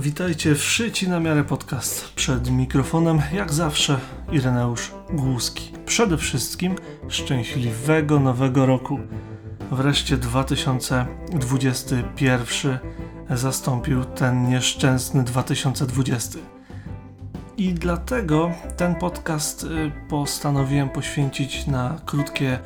Witajcie w Szyci na miarę podcast. Przed mikrofonem, jak zawsze, Ireneusz Głuski. Przede wszystkim szczęśliwego nowego roku. Wreszcie 2021 zastąpił ten nieszczęsny 2020. I dlatego ten podcast y, postanowiłem poświęcić na krótkie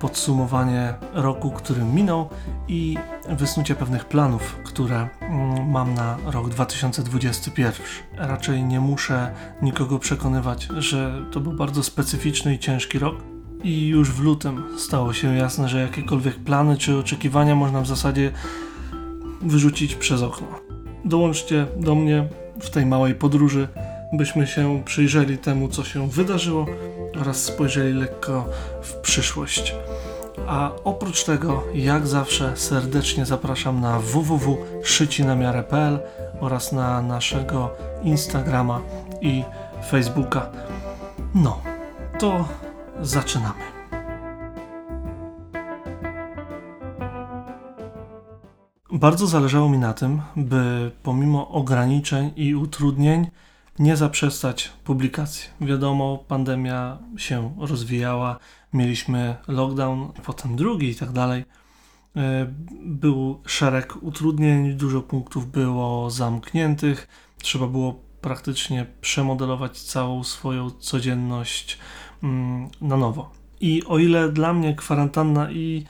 podsumowanie roku, który minął i wysnucie pewnych planów, które mm, mam na rok 2021. Raczej nie muszę nikogo przekonywać, że to był bardzo specyficzny i ciężki rok. I już w lutym stało się jasne, że jakiekolwiek plany czy oczekiwania można w zasadzie wyrzucić przez okno. Dołączcie do mnie w tej małej podróży, byśmy się przyjrzeli temu, co się wydarzyło oraz spojrzeli lekko w przyszłość. A oprócz tego, jak zawsze, serdecznie zapraszam na www.szycinamiarę.pl oraz na naszego Instagrama i Facebooka. No, to zaczynamy. Bardzo zależało mi na tym, by pomimo ograniczeń i utrudnień nie zaprzestać publikacji. Wiadomo, pandemia się rozwijała, mieliśmy lockdown, potem drugi i tak dalej. E, był szereg utrudnień, dużo punktów było zamkniętych, trzeba było praktycznie przemodelować całą swoją codzienność mm, na nowo. I o ile dla mnie kwarantanna i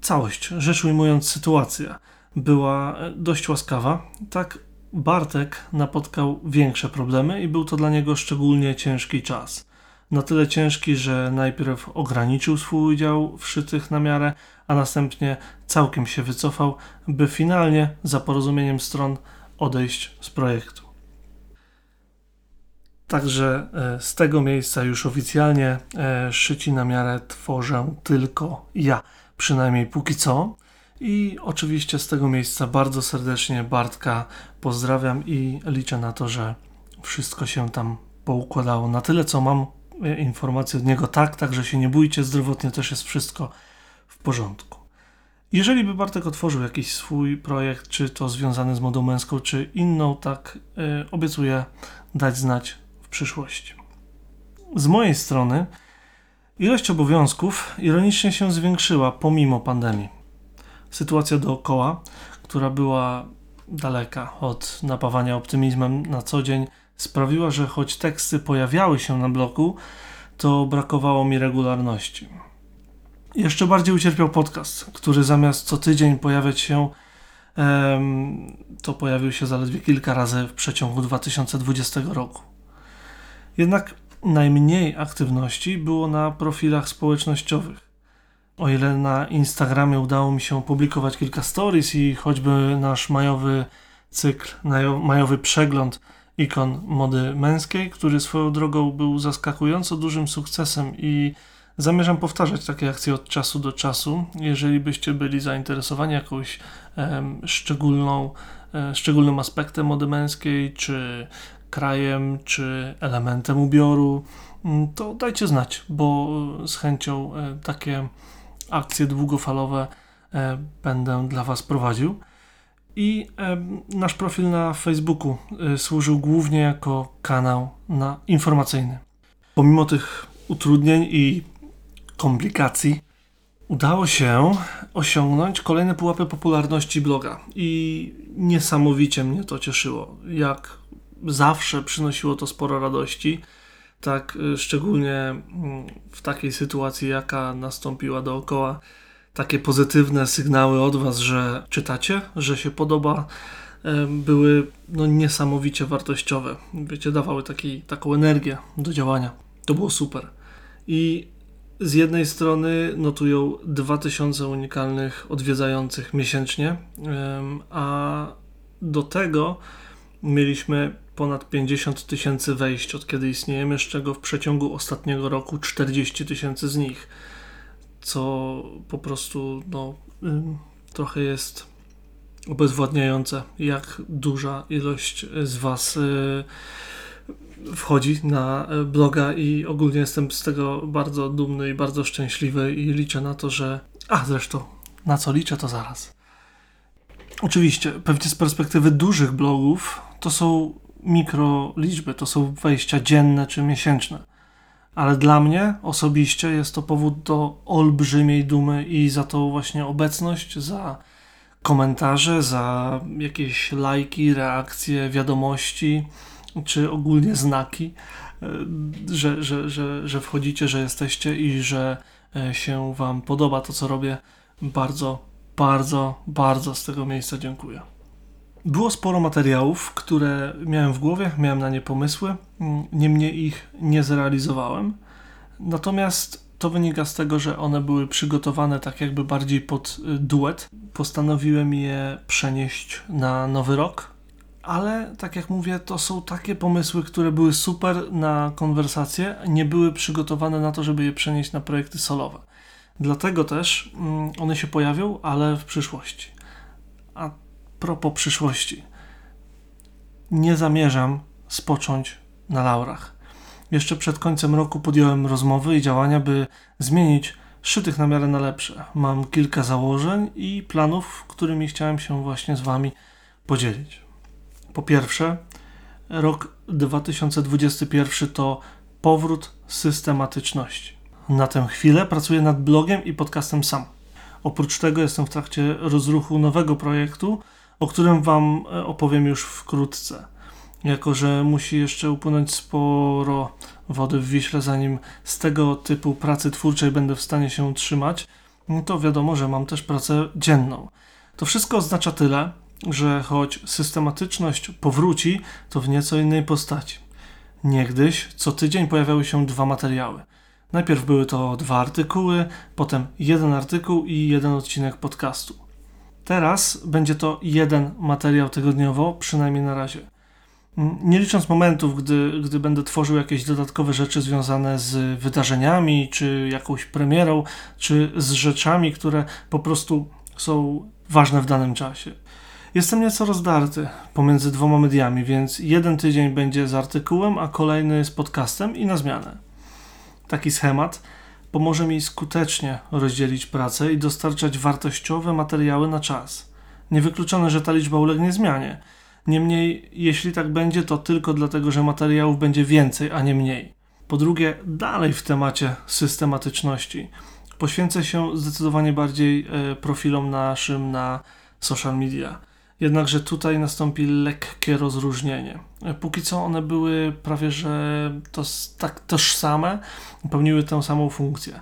całość, rzecz ujmując, sytuacja była dość łaskawa, tak Bartek napotkał większe problemy i był to dla niego szczególnie ciężki czas. Na tyle ciężki, że najpierw ograniczył swój udział w szytych na miarę, a następnie całkiem się wycofał, by finalnie, za porozumieniem stron, odejść z projektu. Także e, z tego miejsca już oficjalnie e, szyci na miarę tworzę tylko ja, przynajmniej póki co. I oczywiście z tego miejsca bardzo serdecznie Bartka pozdrawiam i liczę na to, że wszystko się tam poukładało. Na tyle, co mam e, informacji od niego, tak, także się nie bójcie, zdrowotnie też jest wszystko w porządku. Jeżeli by Bartek otworzył jakiś swój projekt, czy to związany z modą męską, czy inną, tak yy, obiecuję dać znać w przyszłości. Z mojej strony ilość obowiązków ironicznie się zwiększyła pomimo pandemii sytuacja dookoła, która była daleka od napawania optymizmem na co dzień, sprawiła, że choć teksty pojawiały się na bloku, to brakowało mi regularności. Jeszcze bardziej ucierpiał podcast, który zamiast co tydzień pojawiać się, to pojawił się zaledwie kilka razy w przeciągu 2020 roku. Jednak najmniej aktywności było na profilach społecznościowych. O ile na Instagramie udało mi się publikować kilka stories i choćby nasz majowy cykl, majowy przegląd ikon mody męskiej, który swoją drogą był zaskakująco dużym sukcesem i zamierzam powtarzać takie akcje od czasu do czasu. Jeżeli byście byli zainteresowani jakąś em, szczególną, e, szczególnym aspektem mody męskiej, czy krajem, czy elementem ubioru, mm, to dajcie znać, bo z chęcią e, takie akcje długofalowe e, będę dla Was prowadził. I e, nasz profil na Facebooku e, służył głównie jako kanał na informacyjny. Pomimo tych utrudnień i komplikacji, udało się osiągnąć kolejne pułapy popularności bloga i niesamowicie mnie to cieszyło. Jak zawsze przynosiło to sporo radości tak y, szczególnie mm, w takiej sytuacji, jaka nastąpiła dookoła, takie pozytywne sygnały od Was, że czytacie, że się podoba, były no, niesamowicie wartościowe. Wiecie, dawały taki, taką energię do działania. To było super. I z jednej strony notują 2000 unikalnych odwiedzających miesięcznie, a do tego mieliśmy ponad 50 tysięcy wejść od kiedy istniejemy, z czego w przeciągu ostatniego roku 40 tysięcy z nich, co po prostu no, trochę jest obezwładniające, jak duża ilość z Was y, wchodzi na bloga i ogólnie jestem z tego bardzo dumny i bardzo szczęśliwy i liczę na to, że... A zresztą, na co liczę to zaraz. Oczywiście, pewnie z perspektywy dużych blogów to są mikro liczby, to są wejścia dzienne czy miesięczne. Ale dla mnie osobiście jest to powód do olbrzymiej dumy i za tą właśnie obecność, za komentarze, za jakieś lajki, reakcje, wiadomości czy ogólnie znaki, e, że, że, że, że wchodzicie, że jesteście i że e, się Wam podoba to, co robię. Bardzo, bardzo, bardzo z tego miejsca dziękuję. Było sporo materiałów, które miałem w głowie, miałem na nie pomysły, mm, niemniej ich nie zrealizowałem. Natomiast to wynika z tego, że one były przygotowane tak jakby bardziej pod y, duet. Postanowiłem je przenieść na nowy rok, ale tak jak mówię, to są takie pomysły, które były super na konwersacje, nie były przygotowane na to, żeby je przenieść na projekty solowe. Dlatego też mm, one się pojawią, ale w przyszłości. A propos przyszłości. Nie zamierzam spocząć na laurach. Jeszcze przed końcem roku podjąłem rozmowy i działania, by zmienić szytych na miarę na lepsze. Mam kilka założeń i planów, którymi chciałem się właśnie z Wami podzielić. Po pierwsze, rok 2021 to powrót systematyczności. Na tę chwilę pracuję nad blogiem i podcastem sam. Oprócz tego jestem w trakcie rozruchu nowego projektu, o którym Wam e, opowiem już wkrótce. Jako, że musi jeszcze upłynąć sporo wody w Wiśle, zanim z tego typu pracy twórczej będę w stanie się utrzymać, no to wiadomo, że mam też pracę dzienną. To wszystko oznacza tyle, że choć systematyczność powróci, to w nieco innej postaci. Niegdyś co tydzień pojawiały się dwa materiały. Najpierw były to dwa artykuły, potem jeden artykuł i jeden odcinek podcastu. Teraz będzie to jeden materiał tygodniowo, przynajmniej na razie. Nie licząc momentów, gdy, gdy będę tworzył jakieś dodatkowe rzeczy związane z wydarzeniami, czy jakąś premierą, czy z rzeczami, które po prostu są ważne w danym czasie. Jestem nieco rozdarty pomiędzy dwoma mediami, więc jeden tydzień będzie z artykułem, a kolejny z podcastem i na zmianę. Taki schemat pomoże mi skutecznie rozdzielić pracę i dostarczać wartościowe materiały na czas. Niewykluczone, że ta liczba ulegnie zmianie. Niemniej, jeśli tak będzie, to tylko dlatego, że materiałów będzie więcej, a nie mniej. Po drugie, dalej w temacie systematyczności. Poświęcę się zdecydowanie bardziej e, profilom naszym na social media. Jednakże tutaj nastąpi lekkie rozróżnienie. Póki co one były prawie że to, tak tożsame, pełniły tę samą funkcję.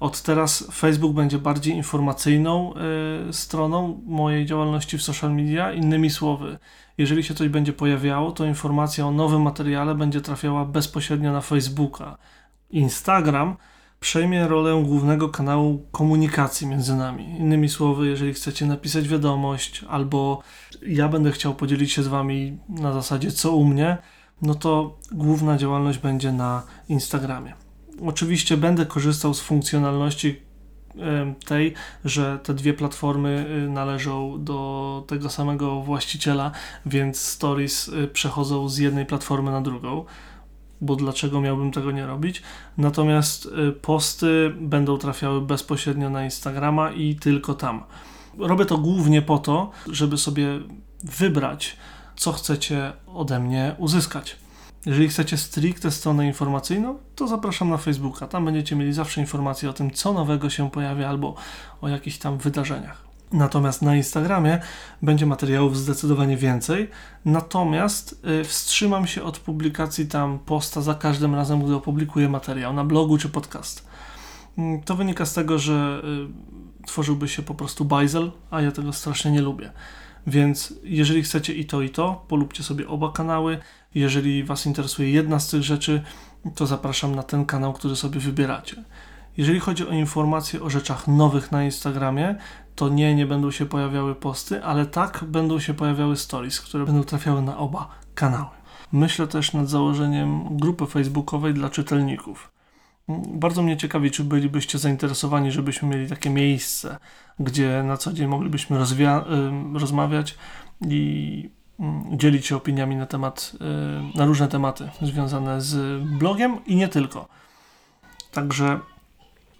Od teraz Facebook będzie bardziej informacyjną y, stroną mojej działalności w social media. Innymi słowy, jeżeli się coś będzie pojawiało, to informacja o nowym materiale będzie trafiała bezpośrednio na Facebooka. Instagram przejmie rolę głównego kanału komunikacji między nami. Innymi słowy, jeżeli chcecie napisać wiadomość, albo ja będę chciał podzielić się z Wami na zasadzie co u mnie, no to główna działalność będzie na Instagramie. Oczywiście będę korzystał z funkcjonalności tej, że te dwie platformy y, należą do tego samego właściciela, więc stories y, przechodzą z jednej platformy na drugą bo dlaczego miałbym tego nie robić? Natomiast y, posty będą trafiały bezpośrednio na Instagrama i tylko tam. Robię to głównie po to, żeby sobie wybrać, co chcecie ode mnie uzyskać. Jeżeli chcecie stricte stronę informacyjną, to zapraszam na Facebooka. Tam będziecie mieli zawsze informacje o tym, co nowego się pojawia albo o jakichś tam wydarzeniach. Natomiast na Instagramie będzie materiałów zdecydowanie więcej. Natomiast y, wstrzymam się od publikacji tam posta za każdym razem, gdy opublikuję materiał na blogu czy podcast. Mm, to wynika z tego, że y, tworzyłby się po prostu bajzel, a ja tego strasznie nie lubię. Więc jeżeli chcecie i to, i to, polubcie sobie oba kanały. Jeżeli Was interesuje jedna z tych rzeczy, to zapraszam na ten kanał, który sobie wybieracie. Jeżeli chodzi o informacje o rzeczach nowych na Instagramie, to nie, nie będą się pojawiały posty, ale tak będą się pojawiały stories, które będą trafiały na oba kanały. Myślę też nad założeniem grupy facebookowej dla czytelników. Bardzo mnie ciekawi, czy bylibyście zainteresowani, żebyśmy mieli takie miejsce, gdzie na co dzień moglibyśmy rozmawiać i dzielić się opiniami na temat, na różne tematy związane z blogiem i nie tylko. Także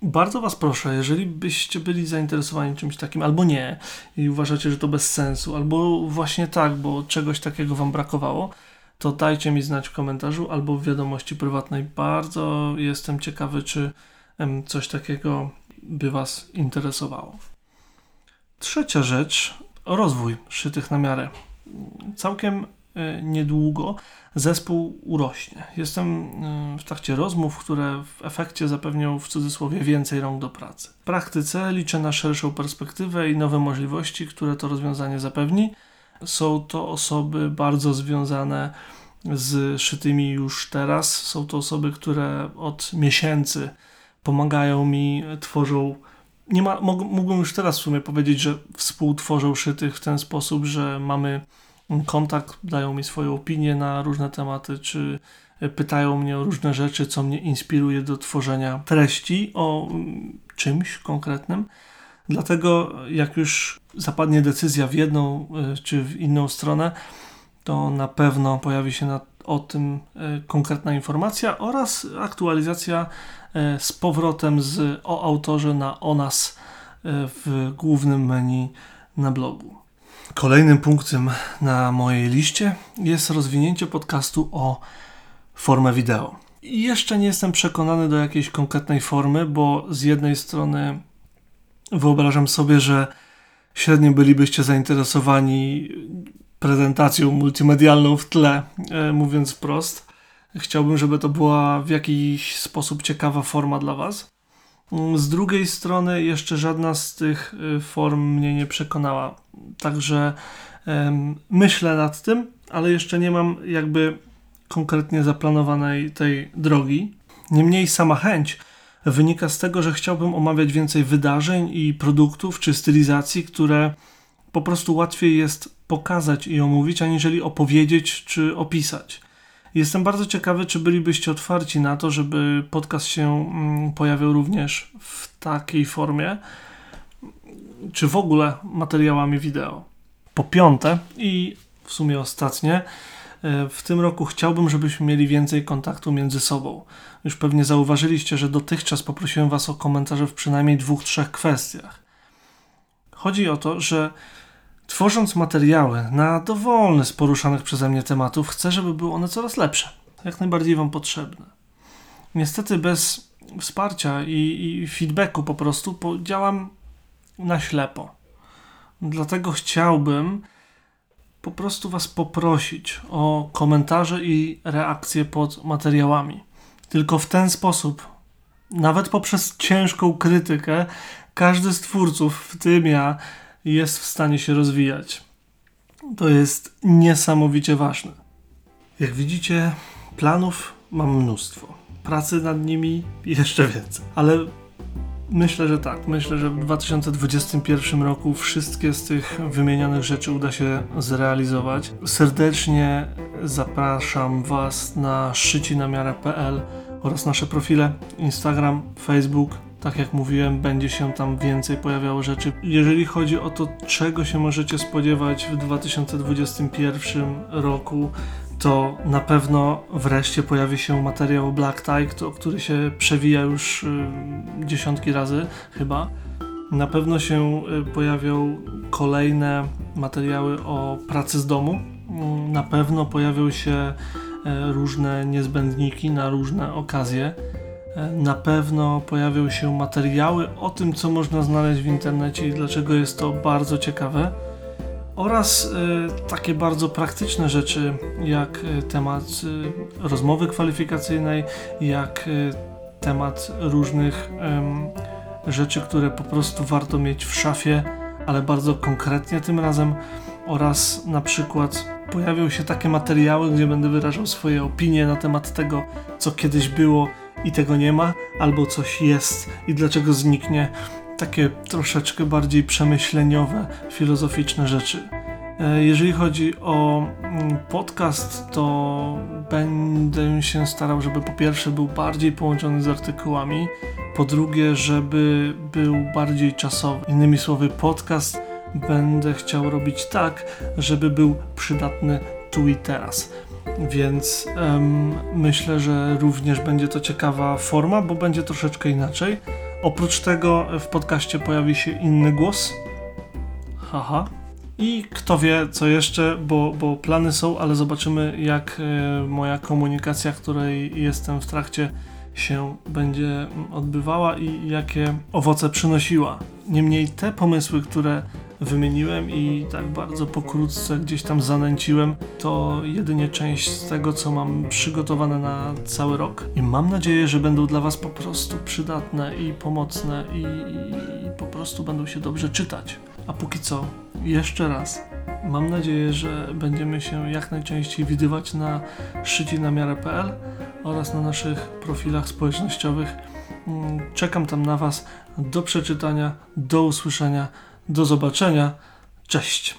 Bardzo Was proszę, jeżeli byście byli zainteresowani czymś takim, albo nie, i uważacie, że to bez sensu, albo właśnie tak, bo czegoś takiego Wam brakowało, to dajcie mi znać w komentarzu albo w wiadomości prywatnej. Bardzo jestem ciekawy, czy coś takiego by Was interesowało. Trzecia rzecz, rozwój szytych na miarę. Całkiem niedługo zespół urośnie. Jestem e, w trakcie rozmów, które w efekcie zapewnią w cudzysłowie więcej rąk do pracy. W praktyce liczę na szerszą perspektywę i nowe możliwości, które to rozwiązanie zapewni. Są to osoby bardzo związane z szytymi już teraz. Są to osoby, które od miesięcy pomagają mi, tworzą. Nie ma, mógłbym już teraz w sumie powiedzieć, że współtworzą szytych w ten sposób, że mamy kontakt, dają mi swoją opinię na różne tematy, czy pytają mnie o różne rzeczy, co mnie inspiruje do tworzenia treści o czymś konkretnym. Dlatego, jak już zapadnie decyzja w jedną y, czy w inną stronę, to na pewno pojawi się na, o tym y, konkretna informacja oraz aktualizacja z powrotem z o autorze na o nas w głównym menu na blogu. Kolejnym punktem na mojej liście jest rozwinięcie podcastu o formę wideo. I jeszcze nie jestem przekonany do jakiejś konkretnej formy, bo z jednej strony wyobrażam sobie, że średnio bylibyście zainteresowani prezentacją multimedialną w tle, e, mówiąc wprost. Chciałbym, żeby to była w jakiś sposób ciekawa forma dla Was. Z drugiej strony, jeszcze żadna z tych y, form mnie nie przekonała. Także myślę nad tym, ale jeszcze nie mam jakby konkretnie zaplanowanej tej drogi. Niemniej sama chęć wynika z tego, że chciałbym omawiać więcej wydarzeń i produktów czy stylizacji, które po prostu łatwiej jest pokazać i omówić, aniżeli opowiedzieć czy opisać. Jestem bardzo ciekawy, czy bylibyście otwarci na to, żeby podcast się mm, pojawiał również w takiej formie, czy w ogóle materiałami wideo. Po piąte i w sumie ostatnie, e, w tym roku chciałbym, żebyśmy mieli więcej kontaktu między sobą. Już pewnie zauważyliście, że dotychczas poprosiłem Was o komentarze w przynajmniej dwóch, trzech kwestiach. Chodzi o to, że Tworząc materiały na dowolny z poruszanych przeze mnie tematów, chcę, żeby były one coraz lepsze, jak najbardziej Wam potrzebne. Niestety bez wsparcia i, i feedbacku po prostu działam na ślepo. Dlatego chciałbym po prostu Was poprosić o komentarze i reakcje pod materiałami. Tylko w ten sposób, nawet poprzez ciężką krytykę, każdy z twórców, w tym ja, jest w stanie się rozwijać. To jest niesamowicie ważne. Jak widzicie, planów mam mnóstwo. Pracy nad nimi jeszcze więcej. Ale myślę, że tak. Myślę, że w 2021 roku wszystkie z tych wymienionych rzeczy uda się zrealizować. Serdecznie zapraszam Was na szycinamiarę.pl oraz nasze profile Instagram, Facebook, tak jak mówiłem, będzie się tam więcej pojawiało rzeczy. Jeżeli chodzi o to, czego się możecie spodziewać w 2021 roku, to na pewno wreszcie pojawi się materiał Black Tie, który się przewija już y, dziesiątki razy chyba. Na pewno się y, pojawią kolejne materiały o pracy z domu. Mm, na pewno pojawią się y, różne niezbędniki na różne okazje na pewno pojawią się materiały o tym, co można znaleźć w internecie i dlaczego jest to bardzo ciekawe. Oraz y, takie bardzo praktyczne rzeczy, jak y, temat rozmowy kwalifikacyjnej, jak temat różnych rzeczy, które po prostu warto mieć w szafie, ale bardzo konkretnie tym razem. Oraz na przykład pojawią się takie materiały, gdzie będę wyrażał swoje opinie na temat tego, co kiedyś było i tego nie ma, albo coś jest i dlaczego zniknie. Takie troszeczkę bardziej przemyśleniowe, filozoficzne rzeczy. E, jeżeli chodzi o mm, podcast, to będę się starał, żeby po pierwsze był bardziej połączony z artykułami, po drugie, żeby był bardziej czasowy. Innymi słowy, podcast będę chciał robić tak, żeby był przydatny tu i teraz. Więc um, myślę, że również będzie to ciekawa forma, bo będzie troszeczkę inaczej. Oprócz tego w podcaście pojawi się inny głos. Haha. I kto wie, co jeszcze, bo, bo plany są, ale zobaczymy, jak e, moja komunikacja, której jestem w trakcie, się będzie odbywała i jakie owoce przynosiła. Niemniej te pomysły, które wymieniłem i tak bardzo pokrótce gdzieś tam zanęciłem, to jedynie część z tego, co mam przygotowane na cały rok. I mam nadzieję, że będą dla Was po prostu przydatne i pomocne i, i, po prostu będą się dobrze czytać. A póki co, jeszcze raz, mam nadzieję, że będziemy się jak najczęściej widywać na szycinamiarę.pl oraz na naszych profilach społecznościowych. Mm, Czekam tam na Was. Do przeczytania, do usłyszenia, do zobaczenia. Cześć!